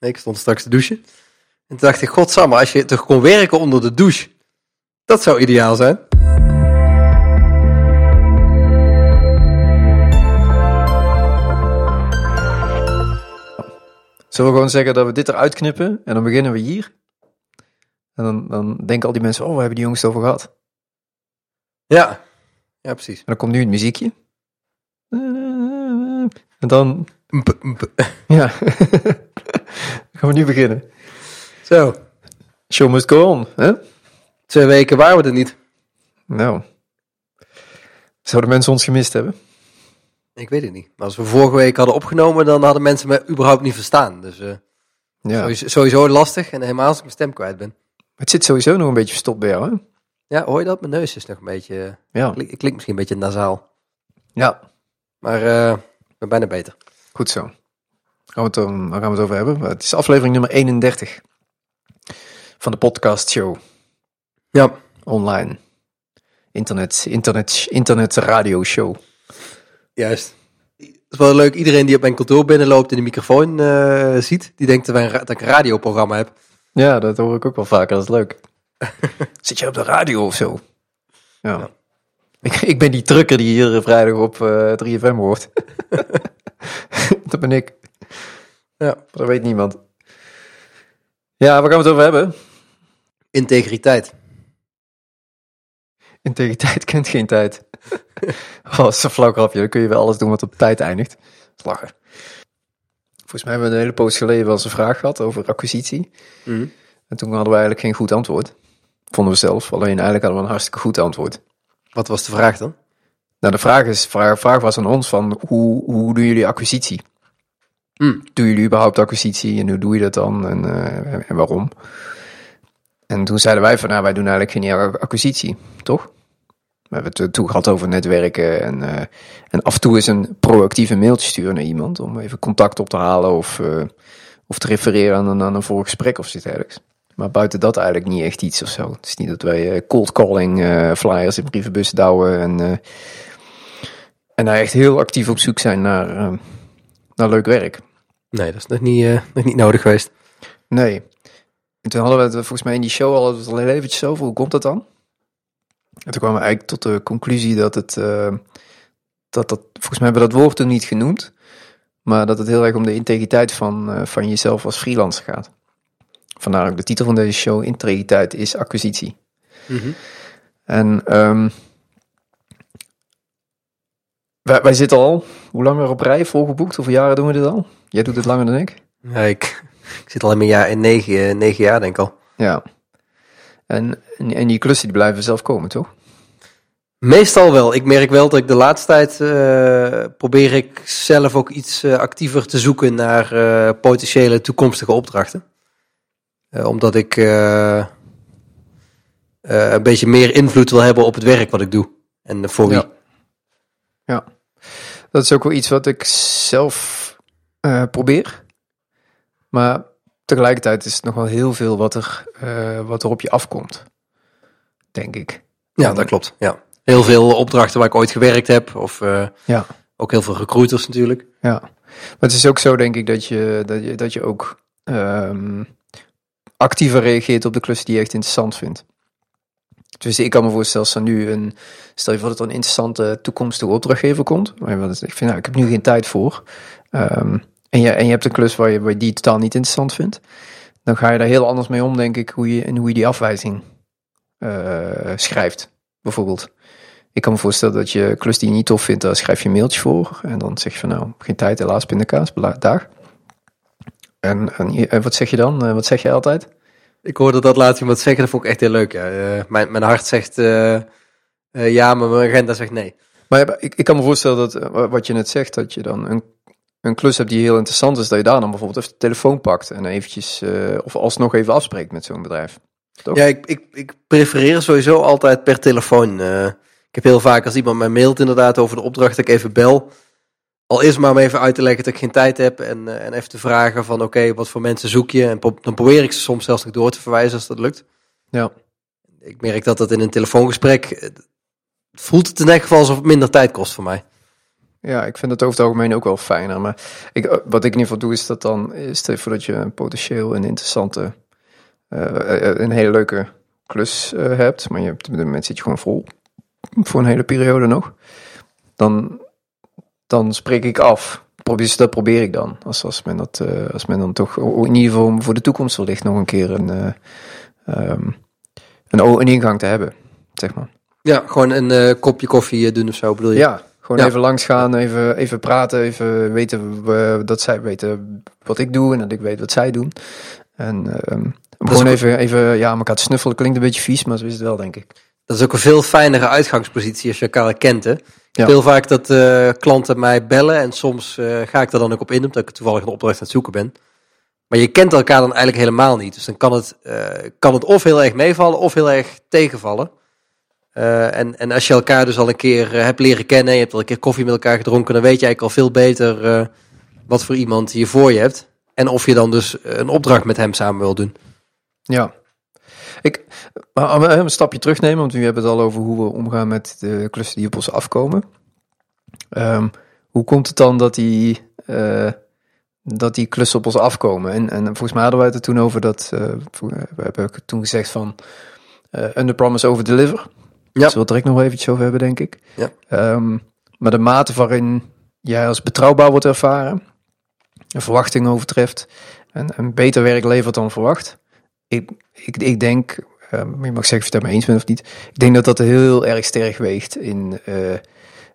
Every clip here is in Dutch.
Ik stond straks te douchen. En toen dacht ik, godsamme, als je toch kon werken onder de douche. Dat zou ideaal zijn. Zullen we gewoon zeggen dat we dit eruit knippen en dan beginnen we hier? En dan, dan denken al die mensen, oh, we hebben die jongens over gehad. Ja, ja precies. En dan komt nu het muziekje. En dan, Mp, mp. ja, gaan we nu beginnen. Zo, Show must go on, hè? twee weken waren we er niet. Nou, zouden mensen ons gemist hebben? Ik weet het niet. Maar als we vorige week hadden opgenomen, dan hadden mensen me überhaupt niet verstaan. Dus eh, Ja, sowieso, sowieso lastig. En helemaal als ik mijn stem kwijt ben. het zit sowieso nog een beetje verstopt bij jou, hè? Ja, hoor je dat? Mijn neus is nog een beetje... eh, Ja, Ik klink misschien een beetje nasaal. ja, Maar eh, ik ben bijna beter. goed zo. Gaan we het, dan, waar gaan we het over hebben? Het is aflevering nummer 31 van de podcast show. Ja, online. Internet, internet, internet radio show. juist. Het is wel leuk. Iedereen die op mijn kantoor binnenloopt en de microfoon eh, ziet, die denkt dat, wij een dat ik een radioprogramma heb. Ja, dat hoor ik ook wel vaker, dat is leuk. Zit je op de radio of zo? Ja. Ja. Ik, ik ben die trucker die hier vrijdag op eh 3FM hoort. dat ben ik. Ja. Dat weet niemand. Ja, waar gaan we het over hebben? Integriteit. Integriteit kent geen tijd. oh, dat is een flauw grapje. Dan kun je wel alles doen wat op tijd eindigt. Lachen. Volgens mij hebben we een hele poos geleden wel eens een vraag gehad over acquisitie. Mhm. En toen hadden we eigenlijk geen goed antwoord. Vonden we zelf. Alleen eigenlijk hadden we een hartstikke goed antwoord. Wat was de vraag dan? Nou, de vraag, is, vraag, vraag was aan ons van hoe, hoe doen jullie acquisitie? Hmm. Doen jullie überhaupt acquisitie en hoe doe je dat dan en, eh, en waarom? En toen zeiden wij van, nou, wij doen eigenlijk geen acquisitie, toch? We hebben het toen gehad over netwerken en, eh, en af en toe eens een proactieve mailtje sturen naar iemand om even contact op te halen of, eh, of te refereren aan een, aan een gesprek of zoiets dergelijks. Maar buiten dat eigenlijk niet echt iets of zo. Het is niet dat wij cold calling flyers in brievenbussen douwen en, en daar echt heel actief op zoek zijn naar, naar leuk werk. Nee, dat is nog niet, eh, nog niet nodig geweest. Nee. En toen hadden we het volgens mij in die show al, het al eventjes over. Hoe komt dat dan? En toen kwamen we eigenlijk tot de conclusie dat het... eh, dat dat, volgens mij hebben we dat woord toen niet genoemd. Maar dat het heel erg om de integriteit van, eh, van jezelf als freelancer gaat. Vandaar ook de titel van deze show. Integriteit is acquisitie. En ehm, wij, wij zitten al, hoe lang op rij volgeboekt? Hoeveel jaren doen we dit al? Jij doet het langer dan ik. Ja, ik, ik zit al in mijn jaar in negen, eh, negen jaar, denk ik al. Ja. En, en, en die klussen die blijven zelf komen, toch? Meestal wel. Ik merk wel dat ik de laatste tijd eh, probeer ik zelf ook iets eh, actiever te zoeken naar potentiële toekomstige opdrachten. Omdat ik een beetje meer invloed wil hebben op het werk wat ik doe. En voor wie. Ja. Dat is ook wel iets wat ik zelf eh, probeer. Maar tegelijkertijd is het nog wel heel veel wat er, eh, wat er op je afkomt. Denk ik. Ja, dat klopt. Ja. Heel veel opdrachten waar ik ooit gewerkt heb. Of eh, Ja. ook heel veel recruiters natuurlijk. Ja, maar het is ook zo, denk ik, dat je, dat je, dat je ook ehm, actiever reageert op de klussen die je echt interessant vindt. Dus ik kan me voorstellen, als er nu een, stel je voor dat er een interessante toekomstige opdrachtgever komt, eens- ik vind, nou, ik heb nu geen tijd voor, Ehm, en, je, en je hebt een klus waar je, waar die totaal niet interessant vindt, dan ga je daar heel anders mee om, denk ik, hoe je, en hoe je die afwijzing eh, schrijft, bijvoorbeeld. Ik kan me voorstellen dat je klus die je niet tof vindt, daar schrijf je een mailtje voor. En dan zeg je van nou, geen tijd, helaas, pindakaas, dag. En, en, en wat zeg je dan? Eh, Wat zeg je altijd? Ik hoorde dat laatst iemand zeggen, dat vond ik echt heel leuk. Ja. Eh, mijn, mijn hart zegt eh, eh, ja, maar mijn agenda zegt nee. Maar ik, ik kan me voorstellen dat, wa- wat je net zegt, dat je dan een, een klus hebt die heel interessant is, dat je daar dan bijvoorbeeld even de telefoon pakt en eventjes, of alsnog even afspreekt met zo'n bedrijf. Toch? Ja, ik, ik, ik prefereer sowieso altijd per telefoon. ik heb heel vaak als iemand mij mailt inderdaad over de opdracht, dat ik even bel. Al is maar om even uit te leggen dat ik geen tijd heb en, eh, en even te vragen van oké, wat voor mensen zoek je? En pro- dan probeer ik ze soms zelfs nog door te verwijzen als dat lukt. Ja. Ik merk dat dat in een telefoongesprek, eh, voelt het in elk geval alsof het minder tijd kost voor mij. Ja, ik vind het over het algemeen ook wel fijner. Maar ik, wat ik in ieder geval doe, is dat dan, stel je voor dat je een potentieel een interessante, een hele leuke klus hebt, maar je, op dit moment zit je gewoon vol voor een hele periode nog. Dan, dan spreek ik af. Probeer, dat probeer ik dan. Als, als, men dat, uh, als men dan toch in ieder geval voor de toekomst wellicht nog een keer een, um, een, een ingang te hebben, zeg maar. Ja, gewoon een kopje koffie doen of zo bedoel je? Ja, gewoon even langs gaan, even, even praten, even weten we, dat zij weten wat ik doe en dat ik weet wat zij doen. En um, gewoon even, even ja, elkaar te snuffelen klinkt een beetje vies, maar zo is het wel, denk ik. Dat is ook een veel fijnere uitgangspositie als je elkaar kent. Hè? Ja. Heel vaak dat uh, klanten mij bellen en soms uh, ga ik er dan ook op in, omdat ik toevallig een opdracht aan het zoeken ben. Maar je kent elkaar dan eigenlijk helemaal niet. Dus dan kan het, uh, kan het of heel erg meevallen of heel erg tegenvallen. En, en als je elkaar dus al een keer hebt leren kennen, je hebt al een keer koffie met elkaar gedronken, dan weet je eigenlijk al veel beter wat voor iemand je voor je hebt. En of je dan dus een opdracht met hem samen wil doen. Ja. Ik, maar een stapje terugnemen, want we hebben het al over hoe we omgaan met de klussen die op ons afkomen. Um, hoe komt het dan dat die, dat die klussen op ons afkomen? En, en volgens mij hadden wij het er toen over dat, we hebben toen gezegd van under promise over deliver. Ja. Daar zullen we direct nog eventjes over hebben, denk ik. Ja. Um, maar de mate waarin jij als betrouwbaar wordt ervaren, een verwachting overtreft en een beter werk levert dan verwacht. Ik, ik, ik denk, um, je mag zeggen of je het daarmee eens bent of niet, ik denk dat dat heel erg sterk weegt in, uh,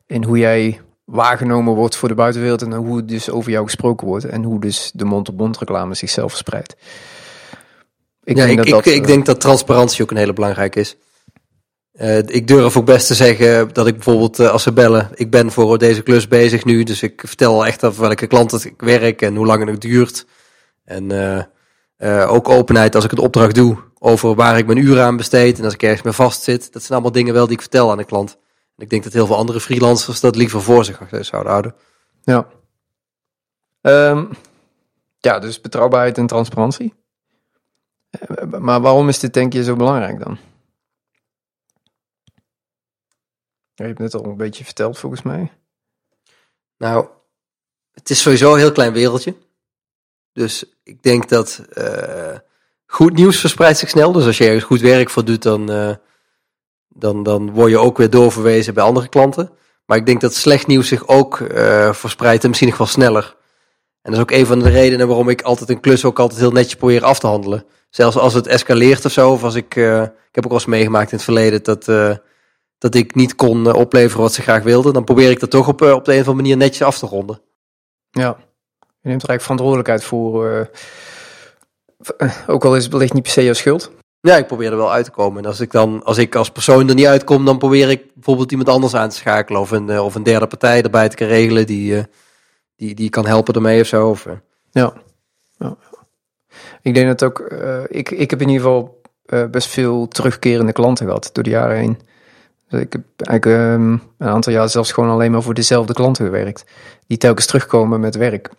in hoe jij waargenomen wordt voor de buitenwereld en hoe dus over jou gesproken wordt en hoe dus de mond-op-mond reclame zichzelf verspreidt. Ik, ja, denk ik, dat ik, ik uh, denk dat transparantie ook een hele belangrijke is. Uh, ik durf ook best te zeggen dat ik bijvoorbeeld uh, als ze bellen, ik ben voor deze klus bezig nu, dus ik vertel echt over welke klant ik werk en hoe lang het duurt. En uh, ook openheid als ik een opdracht doe over waar ik mijn uren aan besteed en als ik ergens mee vast zit. Dat zijn allemaal dingen wel die ik vertel aan de klant. En ik denk dat heel veel andere freelancers dat liever voor zich zouden houden. Ja. Um, ja, dus betrouwbaarheid en transparantie. Maar waarom is dit denk je zo belangrijk dan? je hebt net al een beetje verteld volgens mij. Nou, het is sowieso een heel klein wereldje. Dus ik denk dat uh, goed nieuws verspreidt zich snel. Dus als je ergens goed werk voor doet, dan, uh, dan, dan word je ook weer doorverwezen bij andere klanten. Maar ik denk dat slecht nieuws zich ook uh, verspreidt en misschien nog wel sneller. En dat is ook een van de redenen waarom ik altijd een klus ook altijd heel netjes probeer af te handelen. Zelfs als het escaleert of zo, of als ik, ik heb ook wel eens meegemaakt in het verleden dat dat ik niet kon eh, opleveren wat ze graag wilden, dan probeer ik dat toch op, eh, op de een of andere manier netjes af te ronden. Ja, je neemt er eigenlijk verantwoordelijkheid voor. Uh, ook al is het wellicht niet per se je schuld. Ja, ik probeer er wel uit te komen. En als ik dan, als ik als persoon er niet uitkom, dan probeer ik bijvoorbeeld iemand anders aan te schakelen. Of een, of een derde partij erbij te regelen die, die, die kan helpen ermee of zo. Of, ja. ja. Ik denk dat ook, ik, ik heb in ieder geval best veel terugkerende klanten gehad door de jaren heen. Dus ik heb eigenlijk um, een aantal jaar zelfs gewoon alleen maar voor dezelfde klanten gewerkt. Die telkens terugkomen met werk.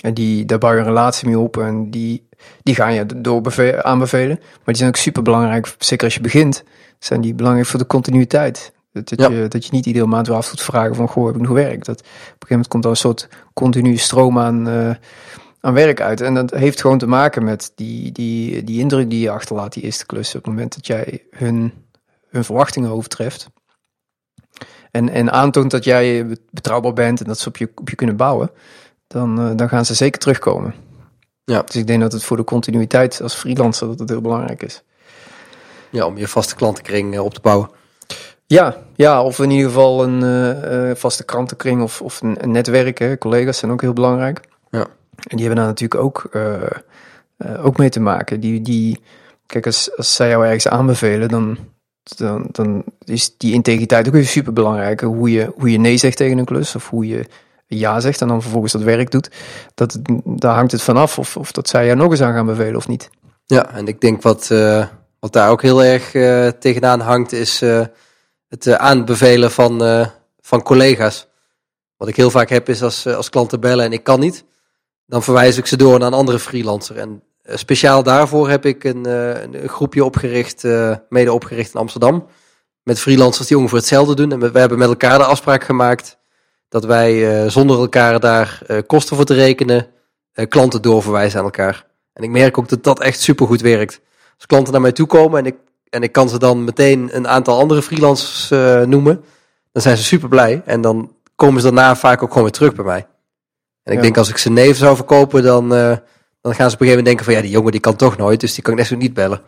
En die, daar bouw je een relatie mee op en die, die ga je door aanbevelen. Maar die zijn ook super belangrijk, zeker als je begint, zijn die belangrijk voor de continuïteit. Dat, dat, ja. je, dat je niet iedere maand weer af moet vragen van, goh, heb ik nog werk? Dat, op een gegeven moment komt er een soort continue stroom aan, uh, aan werk uit. En dat heeft gewoon te maken met die, die, die indruk die je achterlaat, die eerste klussen. Op het moment dat jij hun hun verwachtingen overtreft. En, en aantoont dat jij betrouwbaar bent en dat ze op je, op je kunnen bouwen, dan, uh, dan gaan ze zeker terugkomen. Ja. Dus ik denk dat het voor de continuïteit als freelancer dat het heel belangrijk is. Ja, om je vaste klantenkring uh, op te bouwen. Ja, ja, of in ieder geval een uh, vaste krantenkring of, of een, een netwerk. Hè. Collega's zijn ook heel belangrijk. Ja. En die hebben daar natuurlijk ook, ook mee te maken. Die, die, kijk, als, als zij jou ergens aanbevelen, dan, dan, dan is die integriteit ook weer super belangrijk. Hoe je, hoe je nee zegt tegen een klus of hoe je ja zegt en dan vervolgens dat werk doet. Dat, daar hangt het vanaf of, of dat zij er nog eens aan gaan bevelen of niet. Ja, en ik denk wat, uh, wat daar ook heel erg uh, tegenaan hangt, is uh, het aanbevelen van, van collega's. Wat ik heel vaak heb is als, als klanten bellen en ik kan niet, dan verwijs ik ze door naar een andere freelancer. En eh, speciaal daarvoor heb ik een, een groepje opgericht, mede opgericht in Amsterdam. Met freelancers die ongeveer hetzelfde doen. En we hebben met elkaar de afspraak gemaakt Dat wij eh, zonder elkaar daar eh, kosten voor te rekenen, eh, klanten doorverwijzen aan elkaar. En ik merk ook dat dat echt supergoed werkt. Als klanten naar mij toe komen en ik, en ik kan ze dan meteen een aantal andere freelancers noemen, dan zijn ze super blij. En dan komen ze daarna vaak ook gewoon weer terug bij mij. En ik Ja. denk als ik ze neven zou verkopen, dan, dan gaan ze op een gegeven moment denken van ja, die jongen die kan toch nooit, dus die kan ik net zo niet bellen.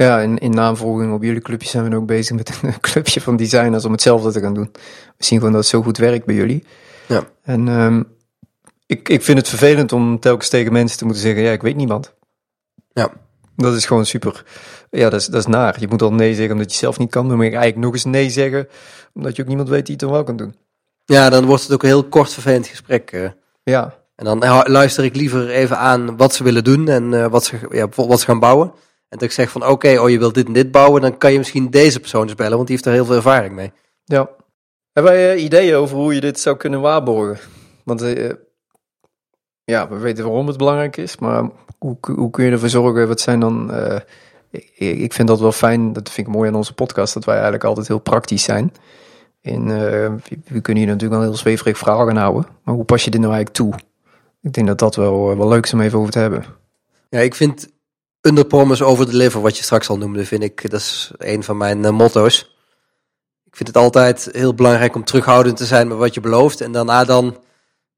Ja, in, in navolging op jullie clubje zijn we ook bezig met een clubje van designers om hetzelfde te gaan doen. We zien gewoon dat het zo goed werkt bij jullie. Ja. En ehm, ik, ik vind het vervelend om telkens tegen mensen te moeten zeggen, ja, ik weet niemand. Ja. Dat is gewoon super. Ja, dat is, dat is naar. Je moet al nee zeggen omdat je zelf niet kan. Dan moet je eigenlijk nog eens nee zeggen, omdat je ook niemand weet die het dan wel kan doen. Ja, dan wordt het ook een heel kort vervelend gesprek. eh. Ja, En dan hou- luister ik liever even aan wat ze willen doen en eh, wat, ze, ja, wat ze gaan bouwen. En dat ik zeg van oké, oh je wilt dit en dit bouwen, dan kan je misschien deze persoon eens bellen, want die heeft er heel veel ervaring mee. Ja. Hebben wij eh, ideeën over hoe je dit zou kunnen waarborgen? Want eh, ja, we weten waarom het belangrijk is, maar hoe, hoe kun je ervoor zorgen? Wat zijn dan. eh, ik, ik vind dat wel fijn, dat vind ik mooi aan onze podcast, dat wij eigenlijk altijd heel praktisch zijn. En we, kunnen hier natuurlijk wel heel zweverig verhaal gaan houden, maar hoe pas je dit nou eigenlijk toe? Ik denk dat dat wel, wel leuk is om even over te hebben. Ja, ik vind under promise over deliver, wat je straks al noemde, vind ik, dat is een van mijn eh, motto's. Ik vind het altijd heel belangrijk om terughoudend te zijn met wat je belooft en daarna dan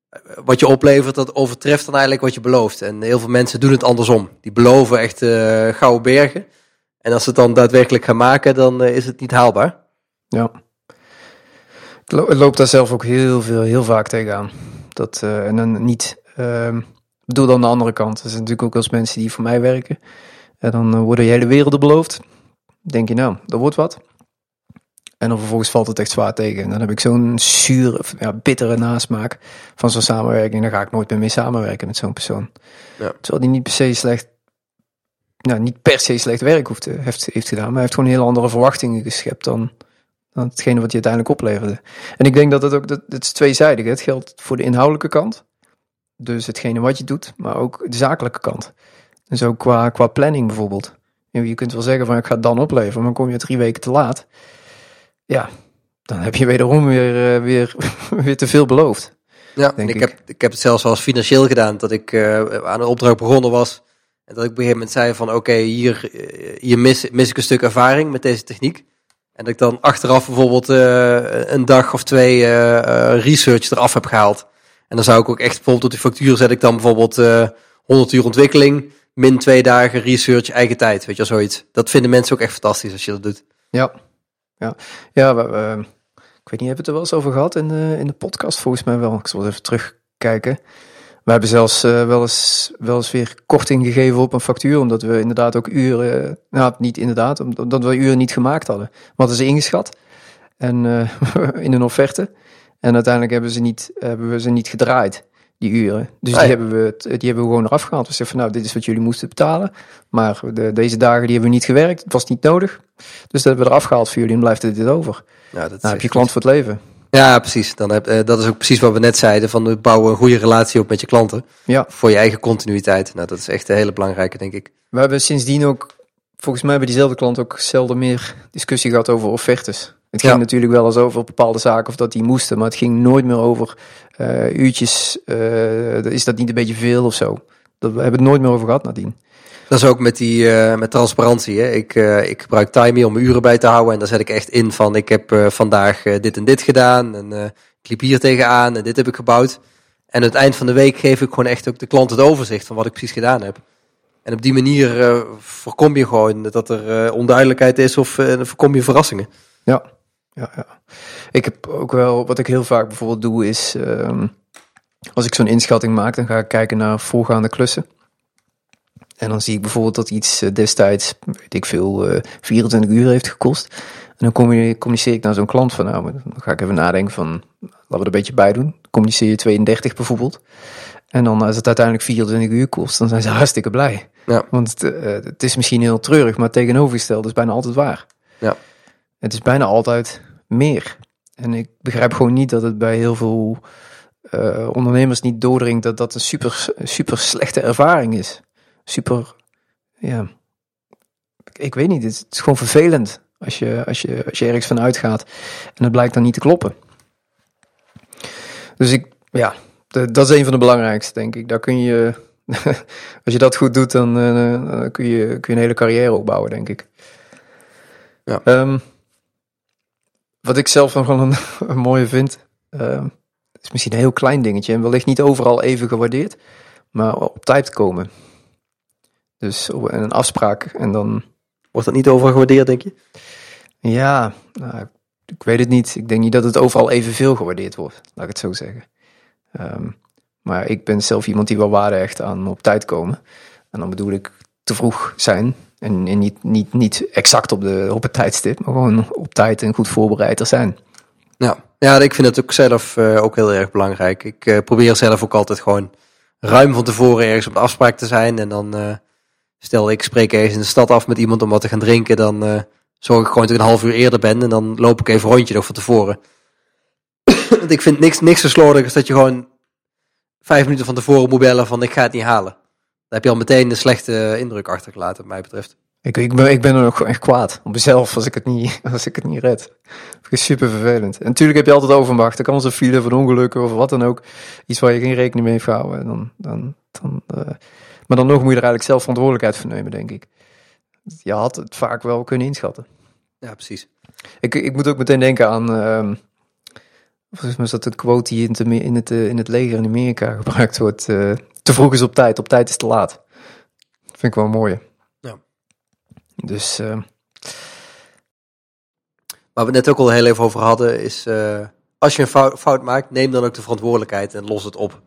eh, wat je oplevert, dat overtreft dan eigenlijk wat je belooft. En heel veel mensen doen het andersom. Die beloven echt eh gouden bergen. En als ze het dan daadwerkelijk gaan maken, dan is het niet haalbaar. Ja. Ik lo- ik loop daar zelf ook heel veel, heel vaak tegenaan. Dat, en dan niet, ehm, bedoel dan de andere kant. Er zijn natuurlijk ook eens mensen die voor mij werken. En dan eh, worden je hele werelden beloofd. Denk je nou, dat wordt wat. En dan vervolgens valt het echt zwaar tegen. En dan heb ik zo'n zure, ja, bittere nasmaak van zo'n samenwerking. Dan ga ik nooit meer mee samenwerken met zo'n persoon. Ja. Terwijl die niet per se slecht, nou niet per se slecht werk hoeft, te- heeft, heeft gedaan. Maar hij heeft gewoon heel andere verwachtingen geschept dan, dan hetgene wat je uiteindelijk opleverde. En ik denk dat het ook, dat, het is tweezijdig. Het geldt voor de inhoudelijke kant. Dus hetgene wat je doet, maar ook de zakelijke kant. Dus ook qua, qua planning bijvoorbeeld. Je kunt wel zeggen van ik ga het dan opleveren, maar kom je drie weken te laat. Ja, dan heb je wederom weer, eh, weer, weer te veel beloofd. Ja, en Denk ik, ik. Heb, ik heb het zelfs eens financieel gedaan, dat ik eh, aan een opdracht begonnen was. En dat ik op een gegeven moment zei van oké, hier, eh, hier mis, mis ik een stuk ervaring met deze techniek. En dat ik dan achteraf bijvoorbeeld een dag of twee eh, research eraf heb gehaald. En dan zou ik ook echt bijvoorbeeld op die factuur zet ik dan bijvoorbeeld eh 100 uur ontwikkeling, min twee dagen research, eigen tijd. Weet je wel, zoiets. Dat vinden mensen ook echt fantastisch als je dat doet. Ja, ja. ja ik weet niet, hebben we het er wel eens over gehad in de, in de podcast? Volgens mij wel. Ik zal even terugkijken. We hebben zelfs eh, wel, eens, wel eens weer korting gegeven op een factuur, omdat we inderdaad ook uren, nou niet inderdaad, omdat we uren niet gemaakt hadden. Hadden ze ingeschat en, eh, in een offerte. En uiteindelijk hebben, ze niet, hebben we ze niet gedraaid, die uren. Dus Ah, die, ja. hebben we, die hebben we gewoon eraf gehaald. We zeggen van nou, dit is wat jullie moesten betalen. Maar de, deze dagen die hebben we niet gewerkt, het was niet nodig. Dus dat hebben we eraf gehaald voor jullie en blijft er dit over. Nou, dat Nou, heb je klant voor het leven. Ja, precies. Dan heb, eh, dat is ook precies wat we net zeiden. Van we bouwen een goede relatie op met je klanten. Ja. Voor je eigen continuïteit. Nou, dat is echt een hele belangrijke, denk ik. We hebben sindsdien ook, volgens mij hebben diezelfde klant ook zelden meer discussie gehad over offertes. Het ging Ja. natuurlijk wel eens over bepaalde zaken of dat die moesten, maar het ging nooit meer over eh, uurtjes. eh, is dat niet een beetje veel of zo? Dat, we hebben het nooit meer over gehad nadien. Dat is ook met die eh, met transparantie. Hè. Ik, ik gebruik Timey om mijn uren bij te houden. En daar zet ik echt in van ik heb vandaag dit en dit gedaan. En ik liep hier tegenaan en dit heb ik gebouwd. En aan het eind van de week geef ik gewoon echt ook de klant het overzicht van wat ik precies gedaan heb. En op die manier voorkom je gewoon dat er onduidelijkheid is of voorkom je verrassingen. Ja, ja, ja. Ik heb ook wel, wat ik heel vaak bijvoorbeeld doe, is ehm, als ik zo'n inschatting maak, dan ga ik kijken naar voorgaande klussen. En dan zie ik bijvoorbeeld dat iets eh, destijds, weet ik veel, eh 24 uur heeft gekost. En dan commu- communiceer ik naar zo'n klant van, nou, dan ga ik even nadenken van, laten we er een beetje bij doen. Communiceer je 32 bijvoorbeeld. En dan als het uiteindelijk 24 uur kost, dan zijn ze hartstikke blij. Ja. Want het, eh, het is misschien heel treurig, maar tegenovergesteld is bijna altijd waar. Ja. Het is bijna altijd meer. En ik begrijp gewoon niet dat het bij heel veel eh, ondernemers niet doordringt dat dat een super, super slechte ervaring is. Super, ja, ik, ik weet niet, het is gewoon vervelend als je, als, je, als je ergens van uitgaat en het blijkt dan niet te kloppen. Dus ik, ja, de- dat is een van de belangrijkste, denk ik. Daar kun je, als je dat goed doet, dan eh, dan kun, je, kun je een hele carrière opbouwen, denk ik. Ja. Ehm, wat ik zelf nog wel een, een mooie vind, ehm, is misschien een heel klein dingetje en wellicht niet overal even gewaardeerd, maar op tijd komen. Dus een afspraak en dan Wordt dat niet overal gewaardeerd, denk je? ja, nou, ik weet het niet. Ik denk niet dat het overal evenveel gewaardeerd wordt, laat ik het zo zeggen. Ehm, maar ik ben zelf iemand die wel waarde hecht aan op tijd komen. En dan bedoel ik te vroeg zijn. En, en niet, niet, niet exact op, de, op het tijdstip, maar gewoon op tijd en goed voorbereid er zijn. Ja, ja ik vind het ook zelf eh, ook heel erg belangrijk. Ik eh, probeer zelf ook altijd gewoon ruim van tevoren ergens op de afspraak te zijn. En dan, eh, stel ik spreek ergens in de stad af met iemand om wat te gaan drinken, dan zorg ik gewoon dat ik een half uur eerder ben. En dan loop ik even rondje nog van tevoren. Want ik vind niks, niks zo slordig als dat je gewoon vijf minuten van tevoren moet bellen van ik ga het niet halen. Heb je al meteen een slechte indruk achtergelaten, wat mij betreft. Ik, ik, ben, ik ben er ook gewoon echt kwaad op mezelf als ik het niet, als ik het niet red. Dat is super vervelend. En natuurlijk heb je altijd overmacht. Er kan eens een file van ongelukken of wat dan ook. Iets waar je geen rekening mee heeft gehouden. En Dan, dan, dan, eh, maar dan nog moet je er eigenlijk zelf verantwoordelijkheid voor nemen, denk ik. Je had het vaak wel kunnen inschatten. Ja, precies. Ik, ik moet ook meteen denken aan... ehm volgens mij is dat een quote die in het, in het, eh, in het leger in Amerika gebruikt wordt. eh, te vroeg is op tijd, op tijd is te laat. Vind ik wel mooi. Ja. Dus... ehm, Waar we het net ook al heel even over hadden, is eh, als je een fout, fout maakt, neem dan ook de verantwoordelijkheid en los het op.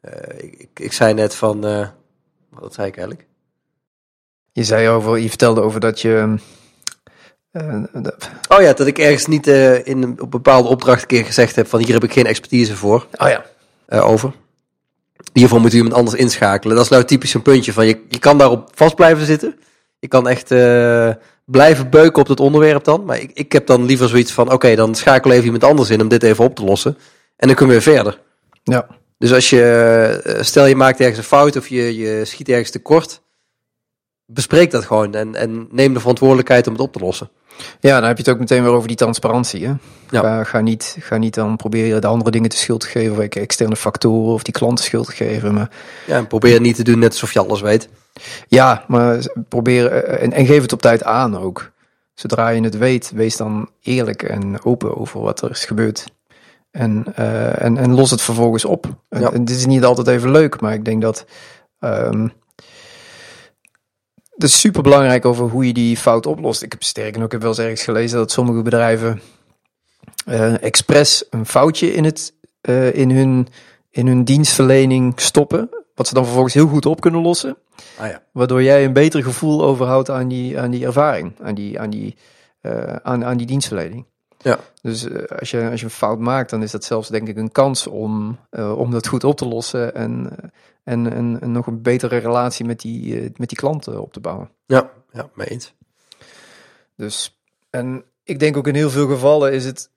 Eh, ik, ik, ik zei net van, eh, wat zei ik eigenlijk? Je zei over, je vertelde over dat je. Oh ja, dat ik ergens niet eh, in een op bepaalde opdracht een keer gezegd heb van hier heb ik geen expertise voor, oh ja. eh, over. Hiervoor moet u iemand anders inschakelen. Dat is nou typisch een puntje van je, je kan daarop vast blijven zitten. Je kan echt eh, blijven beuken op dat onderwerp dan. Maar ik, ik heb dan liever zoiets van oké, dan schakel even iemand anders in om dit even op te lossen. En dan kunnen we weer verder. Ja. Dus als je, eh, stel je maakt ergens een fout of je, je schiet ergens tekort, bespreek dat gewoon en, en neem de verantwoordelijkheid om het op te lossen. Ja, dan heb je het ook meteen weer over die transparantie. Hè? Ja. Ga, ga, niet, ga niet dan proberen de andere dingen te schuld te geven, of externe factoren of die klanten schuld te geven. Maar Ja, en probeer niet te doen net alsof je alles weet. ja, maar probeer eh, en, en geef het op tijd aan ook. Zodra je het weet, wees dan eerlijk en open over wat er is gebeurd. En, eh, en, en los het vervolgens op. Ja. en dit is niet altijd even leuk, maar ik denk dat. ehm het is super belangrijk over hoe je die fout oplost. Ik heb sterker nog, ik heb wel eens ergens gelezen dat sommige bedrijven eh expres een foutje in, het, eh, in, hun, in hun dienstverlening stoppen. Wat ze dan vervolgens heel goed op kunnen lossen. Ah ja. Waardoor jij een beter gevoel overhoudt aan die, aan die ervaring, aan die, aan die, eh, aan, aan die dienstverlening. Ja. Dus eh, als, je, als je een fout maakt, dan is dat zelfs denk ik een kans om, eh, om dat goed op te lossen en, eh, en, en, en nog een betere relatie met die, met die klanten op te bouwen. Ja, ja, mee eens. Dus, en ik denk ook in heel veel gevallen is het,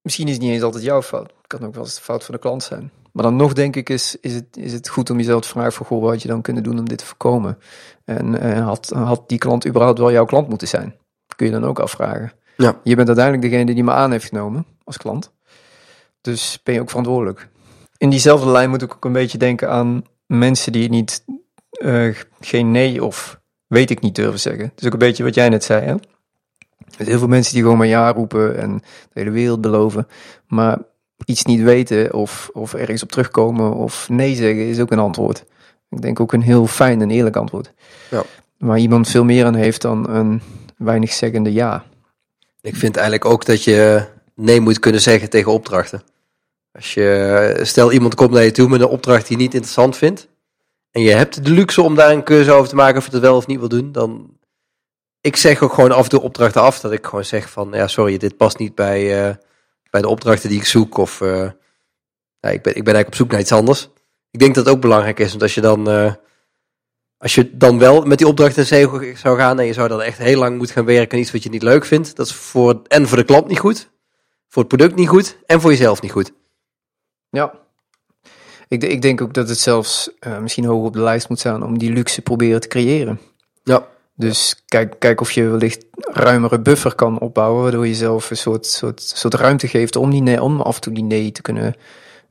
misschien is het niet eens altijd jouw fout. Het kan ook wel eens de fout van de klant zijn. Maar dan nog denk ik is, is, het, is het goed om jezelf te vragen van, goh, wat had je dan kunnen doen om dit te voorkomen? En had, had die klant überhaupt wel jouw klant moeten zijn? Kun je dan ook afvragen. Ja. Je bent uiteindelijk degene die me aan heeft genomen als klant. Dus ben je ook verantwoordelijk. In diezelfde lijn moet ik ook een beetje denken aan mensen die niet eh, geen nee of weet ik niet durven zeggen. Dus ook een beetje wat jij net zei, hè? Er zijn heel veel mensen die gewoon maar ja roepen en de hele wereld beloven. Maar iets niet weten of, of ergens op terugkomen of nee zeggen is ook een antwoord. Ik denk ook een heel fijn en eerlijk antwoord. Ja. Waar iemand veel meer aan heeft dan een weinig zeggende ja. Ik vind eigenlijk ook dat je nee moet kunnen zeggen tegen opdrachten. Als je, stel iemand komt naar je toe met een opdracht die je niet interessant vindt. En je hebt de luxe om daar een keuze over te maken of je het wel of niet wil doen. Dan, ik zeg ook gewoon af en toe opdrachten af. Dat ik gewoon zeg van, ja sorry, dit past niet bij, eh, bij de opdrachten die ik zoek. Of eh, ik, ben, ik ben eigenlijk op zoek naar iets anders. Ik denk dat het ook belangrijk is. Want als je dan, eh, als je dan wel met die opdracht in zee zou gaan. En je zou dan echt heel lang moeten gaan werken aan iets wat je niet leuk vindt. Dat is voor, en voor de klant niet goed. Voor het product niet goed. En voor jezelf niet goed. Ja. Ik, ik denk ook dat het zelfs eh, misschien hoog op de lijst moet staan om die luxe proberen te creëren. Ja. Dus kijk, kijk of je wellicht ruimere buffer kan opbouwen, waardoor je zelf een soort, soort, soort ruimte geeft om, die nee, om af en toe die nee te kunnen,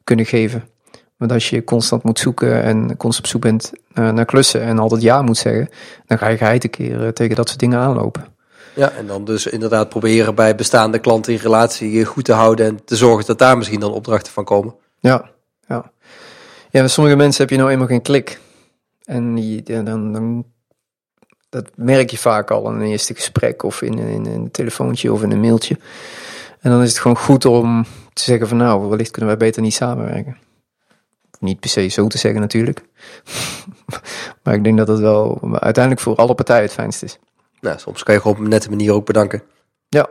kunnen geven. Want als je constant moet zoeken en constant op zoek bent eh, naar klussen en altijd ja moet zeggen, dan ga je geheid keer eh, tegen dat soort dingen aanlopen. Ja, en dan dus inderdaad proberen bij bestaande klanten in relatie eh, goed te houden en te zorgen dat daar misschien dan opdrachten van komen. Ja, ja. Ja, met sommige mensen heb je nou eenmaal geen klik. En die, ja, dan, dan, dat merk je vaak al in een eerste gesprek of in, in, in een telefoontje of in een mailtje. En dan is het gewoon goed om te zeggen van nou, wellicht kunnen wij beter niet samenwerken. Niet per se zo te zeggen natuurlijk. maar ik denk dat het wel uiteindelijk voor alle partijen het fijnst is. Nou, soms kan je gewoon op een nette manier ook bedanken. Ja,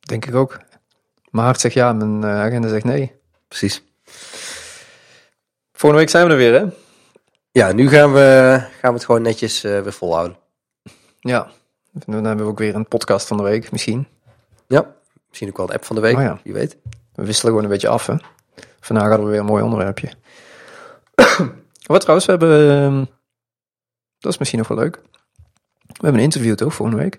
denk ik ook. Mijn hart zegt ja, mijn eh, agenda zegt nee. Precies. Volgende week zijn we er weer, hè? Ja, nu gaan we, gaan we het gewoon netjes eh, weer volhouden. Ja. Dan hebben we ook weer een podcast van de week, misschien. Ja, misschien ook wel een app van de week, Oh ja. wie weet. We wisselen gewoon een beetje af, hè? Vandaag hadden we weer een mooi onderwerpje. Wat trouwens, we hebben... ehm, dat is misschien nog wel leuk. We hebben een interview toch, volgende week?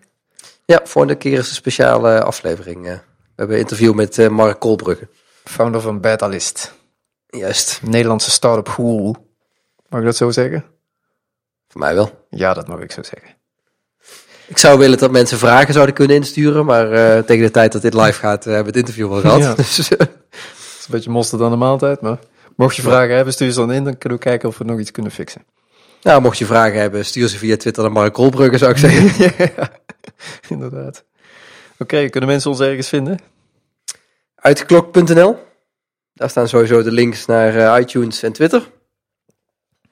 Ja, volgende keer is een speciale aflevering. eh. we hebben een interview met eh, Mark Kolbrugge. Founder van Betalist. Juist, Nederlandse start-up guru. Mag ik dat zo zeggen? voor mij wel. Ja, dat mag ik zo zeggen. Ik zou willen dat mensen vragen zouden kunnen insturen, maar eh, tegen de tijd dat dit live gaat, hebben we het interview wel gehad. Ja. Dus, Het is een beetje mosterd aan de maaltijd, maar... Mocht je vragen hebben, stuur ze dan in. Dan kunnen we kijken of we nog iets kunnen fixen. nou, mocht je vragen hebben, stuur ze via Twitter naar Mark Kolbrugge, zou ik zeggen. ja, inderdaad. Oké, kunnen mensen ons ergens vinden? Uitgeklokt.nl. Daar staan sowieso de links naar eh, iTunes en Twitter.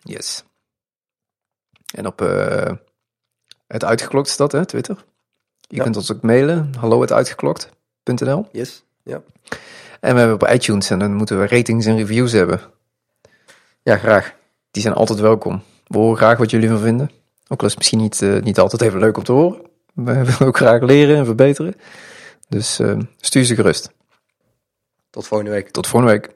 Yes. En op eh, het uitgeklokt is dat, hè, Twitter. Je Ja. kunt ons ook mailen, hallo het uitgeklokt.nl. Yes. Ja. En we hebben op iTunes en dan moeten we ratings en reviews hebben. ja, graag. Die zijn altijd welkom. We horen graag wat jullie van vinden. Ook al is het misschien niet, eh, niet altijd even leuk om te horen. We willen ook graag leren en verbeteren. Dus eh, stuur ze gerust. Tot volgende week. Tot volgende week.